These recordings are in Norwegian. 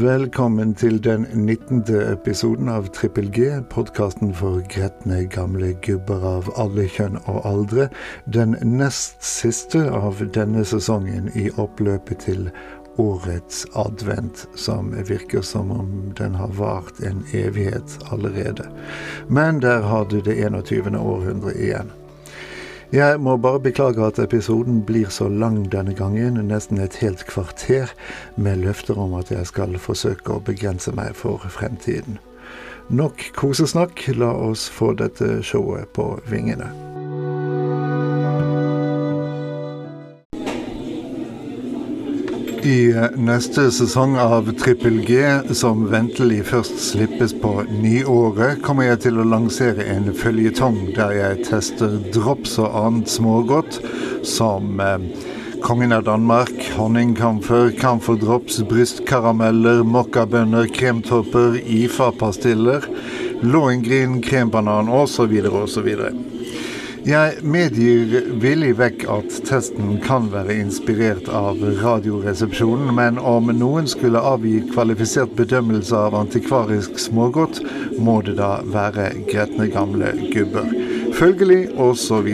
Velkommen til den 19. episoden av Trippel G, podkasten for gretne gamle gubber av alle kjønn og aldre. Den nest siste av denne sesongen i oppløpet til årets advent, som virker som om den har vart en evighet allerede. Men der har du det 21. århundre igjen. Jeg må bare beklage at episoden blir så lang denne gangen, nesten et helt kvarter, med løfter om at jeg skal forsøke å begrense meg for fremtiden. Nok kosesnakk, la oss få dette showet på vingene. I neste sesong av Trippel G, som ventelig først slippes på nyåret, kommer jeg til å lansere en føljetong der jeg tester drops og annet smågodt som eh, Kongen av Danmark, honningkamfer, camferdrops, brystkarameller, mokkabønner, kremtopper, IFA-pastiller, Lohengrin, krembanan osv. osv. Jeg medgir villig vekk at testen kan være inspirert av Radioresepsjonen, men om noen skulle avgi kvalifisert bedømmelse av antikvarisk smågodt, må det da være gretne gamle gubber. Følgelig osv.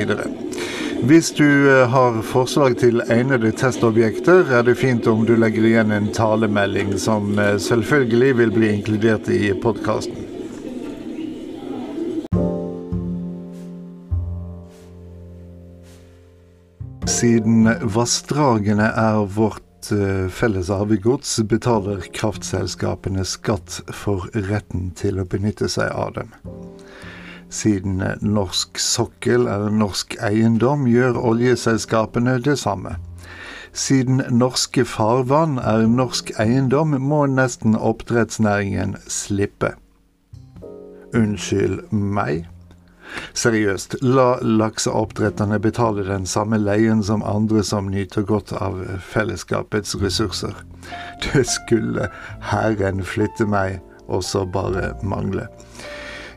Hvis du eh, har forslag til egnede testobjekter, er det fint om du legger igjen en talemelding som eh, selvfølgelig vil bli inkludert i podkasten. Siden vassdragene er vårt eh, felles arvegods, betaler kraftselskapene skatt for retten til å benytte seg av dem. Siden norsk sokkel er norsk eiendom, gjør oljeselskapene det samme. Siden norske farvann er norsk eiendom, må nesten oppdrettsnæringen slippe. Unnskyld meg? Seriøst, la lakseoppdretterne betale den samme leien som andre som nyter godt av fellesskapets ressurser. Det skulle Herren flytte meg også bare mangle.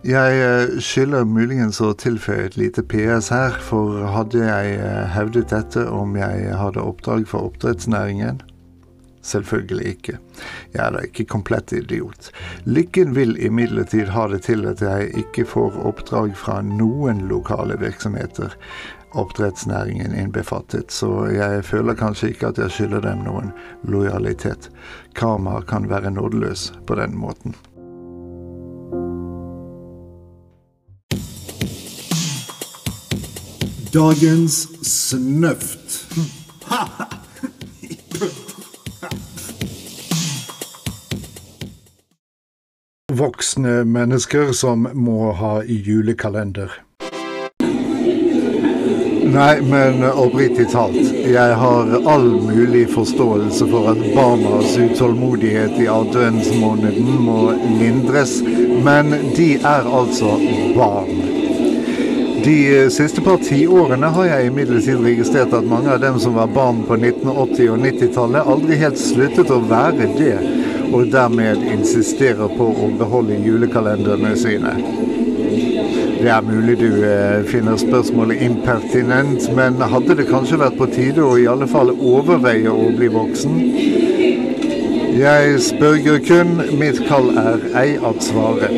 Jeg eh, skylder muligens å tilføye et lite PS her, for hadde jeg eh, hevdet dette om jeg hadde oppdrag for oppdrettsnæringen? Selvfølgelig ikke. Jeg er da ikke komplett idiot. Lykken vil imidlertid ha det til at jeg ikke får oppdrag fra noen lokale virksomheter, oppdrettsnæringen innbefattet, så jeg føler kanskje ikke at jeg skylder dem noen lojalitet. Karma kan være nådeløs på den måten. Dagens snøft. Voksne mennesker som må ha julekalender. Nei, men oppriktig talt, jeg har all mulig forståelse for at barnas utålmodighet i adventsmåneden må lindres, men de er altså barn. De siste par tiårene har jeg imidlertid registrert at mange av dem som var barn på 1980- og 90-tallet, aldri helt sluttet å være det og dermed insisterer på å beholde julekalenderne sine. Det er mulig du eh, finner spørsmålet impertinent, men hadde det kanskje vært på tide å i alle fall overveie å bli voksen? Jeg spørger kun, mitt kall er ei at svaret.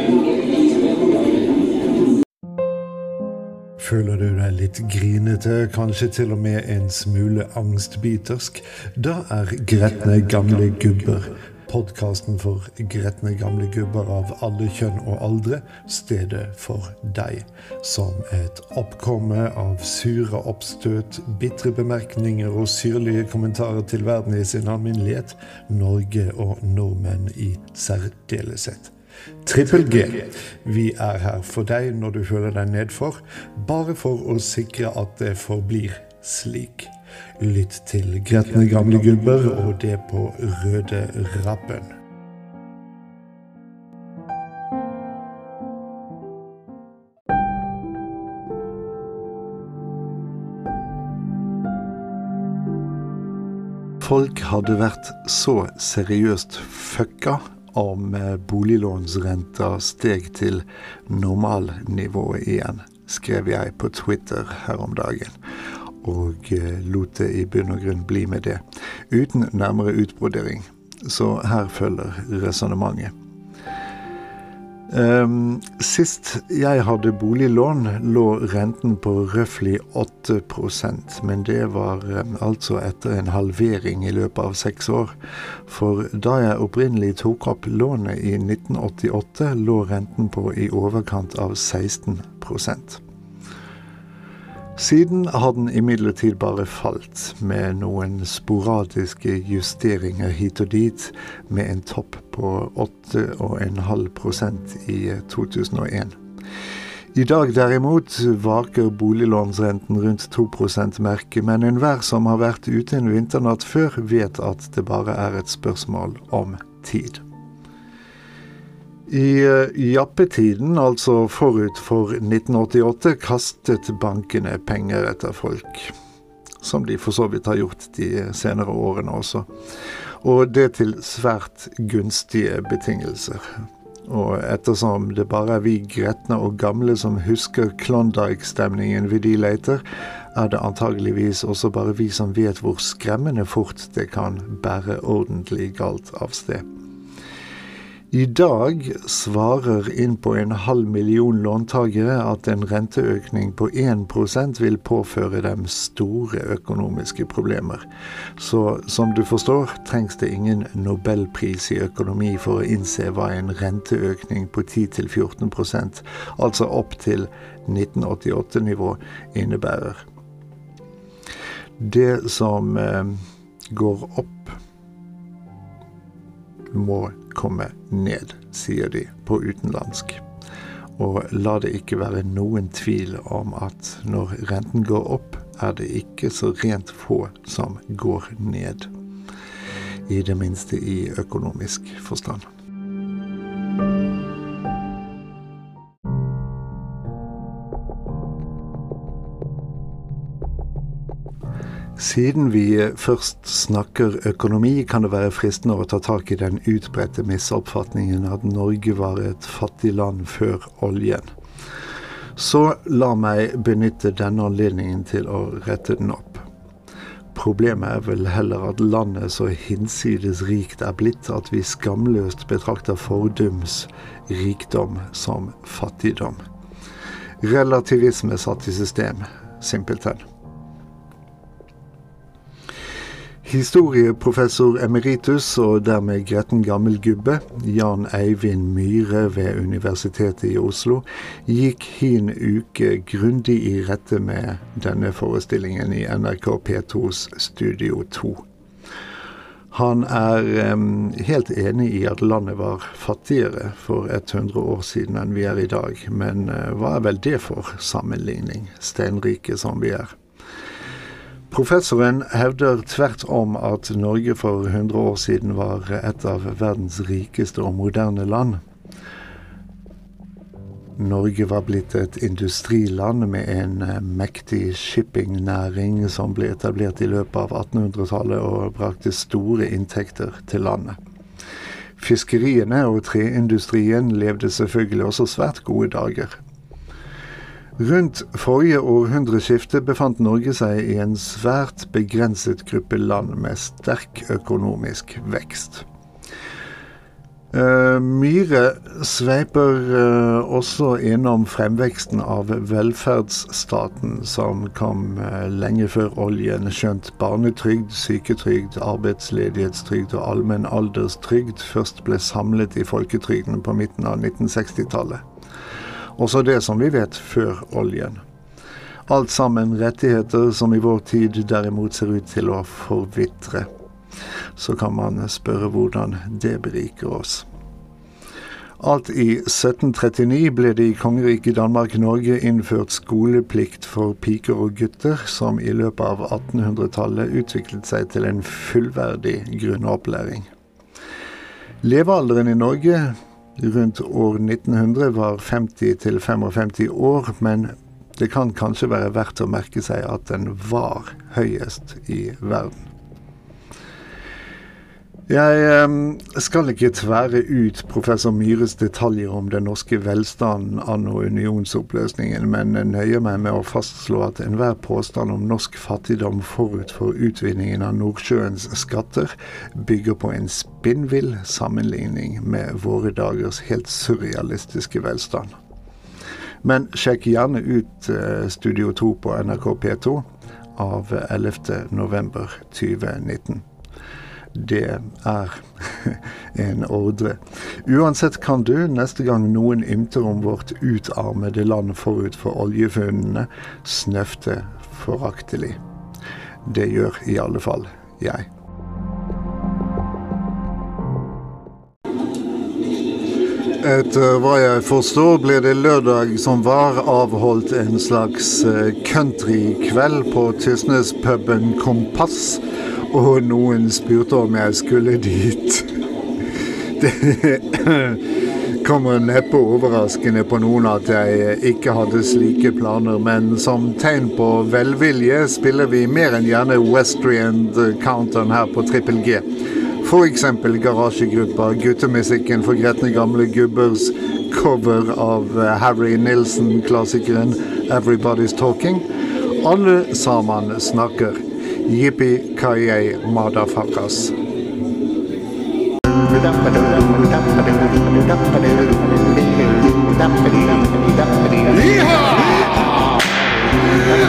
Føler du deg litt grinete, kanskje til og med en smule angstbitersk? Da er gretne gamle gubber podkasten for gretne gamle gubber av alle kjønn og aldre, stedet for deg. Som et oppkomme av sure oppstøt, bitre bemerkninger og syrlige kommentarer til verden i sin alminnelighet, Norge og nordmenn i særdeleshet. Trippel G. Vi er her for deg når du føler deg nedfor, bare for å sikre at det forblir slik. Lytt til gretne gamle gubber, og det på Røde Rappen. Folk hadde vært så seriøst fucka om boliglånsrenta steg til normalnivået igjen, skrev jeg på Twitter her om dagen og eh, lot det i bunn og grunn bli med det, uten nærmere utbrodering. Så her følger resonnementet. Um, sist jeg hadde boliglån, lå renten på røftlig 8% men det var um, altså etter en halvering i løpet av seks år. For da jeg opprinnelig tok opp lånet i 1988, lå renten på i overkant av 16 siden har den imidlertid bare falt, med noen sporadiske justeringer hit og dit, med en topp på 8,5% i 2001. I dag derimot vaker boliglånsrenten rundt 2 %-merket, men enhver som har vært ute en vinternatt før, vet at det bare er et spørsmål om tid. I eh, jappetiden, altså forut for 1988, kastet bankene penger etter folk. Som de for så vidt har gjort de senere årene også. Og det til svært gunstige betingelser. Og ettersom det bare er vi gretne og gamle som husker Klondyke-stemningen vi de leter, er det antageligvis også bare vi som vet hvor skremmende fort det kan bære ordentlig galt av sted. I dag svarer inn på en halv million låntagere at en renteøkning på 1% vil påføre dem store økonomiske problemer. Så som du forstår, trengs det ingen nobelpris i økonomi for å innse hva en renteøkning på 10-14% altså opp til 1988-nivå, innebærer. Det som eh, går opp, må komme ned, sier de på utenlandsk. Og la det ikke være noen tvil om at når renten går opp, er det ikke så rent få som går ned. I det minste i økonomisk forstand. Siden vi først snakker økonomi, kan det være fristende å ta tak i den utbredte misoppfatningen at Norge var et fattig land før oljen. Så la meg benytte denne anledningen til å rette den opp. Problemet er vel heller at landet så hinsides rikt er blitt at vi skamløst betrakter fordums rikdom som fattigdom. Relativisme satt i system, simpelthen. Historieprofessor emeritus og dermed gretten gammel gubbe, Jan Eivind Myhre ved Universitetet i Oslo, gikk hin uke grundig i rette med denne forestillingen i NRK P2s Studio 2. Han er um, helt enig i at landet var fattigere for 100 år siden enn vi er i dag, men uh, hva er vel det for sammenligning, steinrike som vi er? Professoren hevder tvert om at Norge for 100 år siden var et av verdens rikeste og moderne land. Norge var blitt et industriland med en eh, mektig shippingnæring som ble etablert i løpet av 1800-tallet og brakte store inntekter til landet. Fiskeriene og treindustrien levde selvfølgelig også svært gode dager. Rundt forrige århundreskifte befant Norge seg i en svært begrenset gruppe land med sterk økonomisk vekst. Uh, Myhre sveiper uh, også innom fremveksten av velferdsstaten, som kom uh, lenge før oljen, skjønt barnetrygd, syketrygd, arbeidsledighetstrygd og allmenn alderstrygd først ble samlet i folketrygden på midten av 1960-tallet. Også det som vi vet før oljen. Alt sammen rettigheter som i vår tid derimot ser ut til å forvitre. Så kan man spørre hvordan det beriker oss. Alt i 1739 ble det i kongeriket Danmark-Norge innført skoleplikt for piker og gutter, som i løpet av 1800-tallet utviklet seg til en fullverdig grunnopplæring. Levealderen i Norge rundt år 1900 var 50-55 år, men det kan kanskje være verdt å merke seg at den var høyest i verden. Jeg skal ikke tvære ut professor Myhres detaljer om den norske velstanden anno unionsoppløsningen, men nøyer meg med å fastslå at enhver påstand om norsk fattigdom forut for utvinningen av Nordsjøens skatter bygger på en spinnvill sammenligning med våre dagers helt surrealistiske velstand. Men sjekk gjerne ut eh, Studio 2 på NRK P2 av 11.11.2019 det er en ordre. Uansett kan du, neste gang noen ymter om vårt utarmede land forut for oljefunnene, snøfte foraktelig. Det gjør i alle fall jeg. Etter hva jeg forstår, ble det lørdag som var avholdt en slags eh, countrykveld på Tysnes-puben Kompass og noen spurte om jeg skulle dit. Det kommer neppe overraskende på noen at jeg ikke hadde slike planer, men som tegn på velvilje spiller vi mer enn gjerne Westrian Counteren her på Trippel G. F.eks. garasjegruppa Guttemusikken for gretne gamle gubbers cover av Harry Nilsen-klassikeren 'Everybody's Talking'. Alle sammen snakker. Yippee-ki-yay, motherfuckers.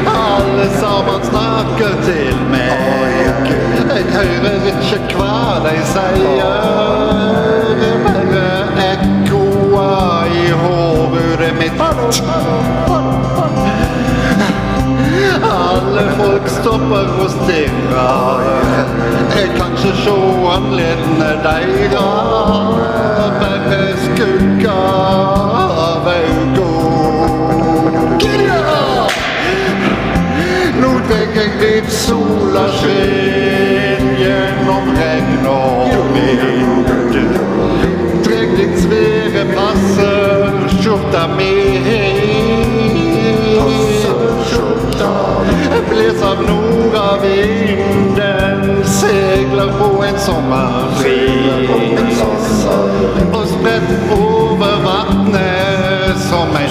Alle sammen snakker til meg. Jeg hører ikke hva de sier. Bare ekkoer i hodet mitt. Stopper og stirrer. Jeg kan ikke se anledene deira, Bare skugga av øynene. Nå tenker jeg litt sola skinn gjennom regn og vind. Trekk ditt svære passe, skjorta mi. som man red. Och sprätt över vattnet som en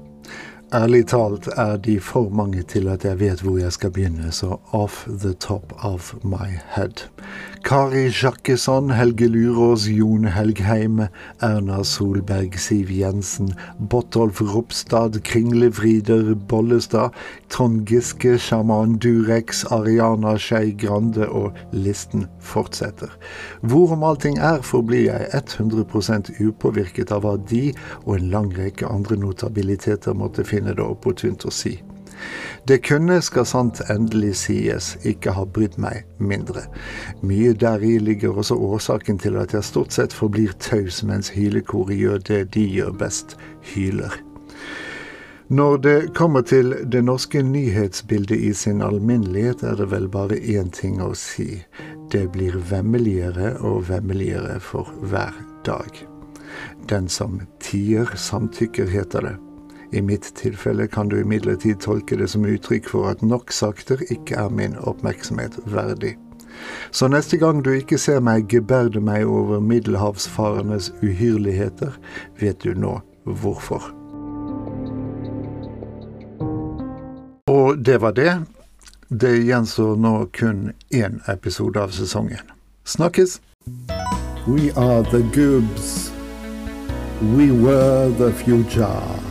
Ærlig talt er de for mange til at jeg vet hvor jeg skal begynne, så off the top of my head. Kari Jakkesson, Helge Lurås, Jon Helgheim, Erna Solberg, Siv Jensen, Botolf Ropstad, Kringlevrider, Bollestad, Trond Giske, sjaman Durex, Ariana Skei Grande og listen fortsetter. Hvorom allting er, forblir jeg 100% upåvirket av hva de og en lang rekke andre notabiliteter måtte finne det opportunt å. Det kunne, skal sant endelig sies, ikke ha brydd meg mindre. Mye deri ligger også årsaken til at jeg stort sett forblir taus mens hylekoret gjør det de gjør best, hyler. Når det kommer til det norske nyhetsbildet i sin alminnelighet, er det vel bare én ting å si. Det blir vemmeligere og vemmeligere for hver dag. Den som tier, samtykker, heter det. I mitt tilfelle kan du imidlertid tolke det som uttrykk for at nok sakter ikke er min oppmerksomhet verdig. Så neste gang du ikke ser meg geberde meg over middelhavsfarenes uhyrligheter, vet du nå hvorfor. Og det var det. Det gjenstår nå kun én episode av sesongen. Snakkes! We are the Goobs. We were the future.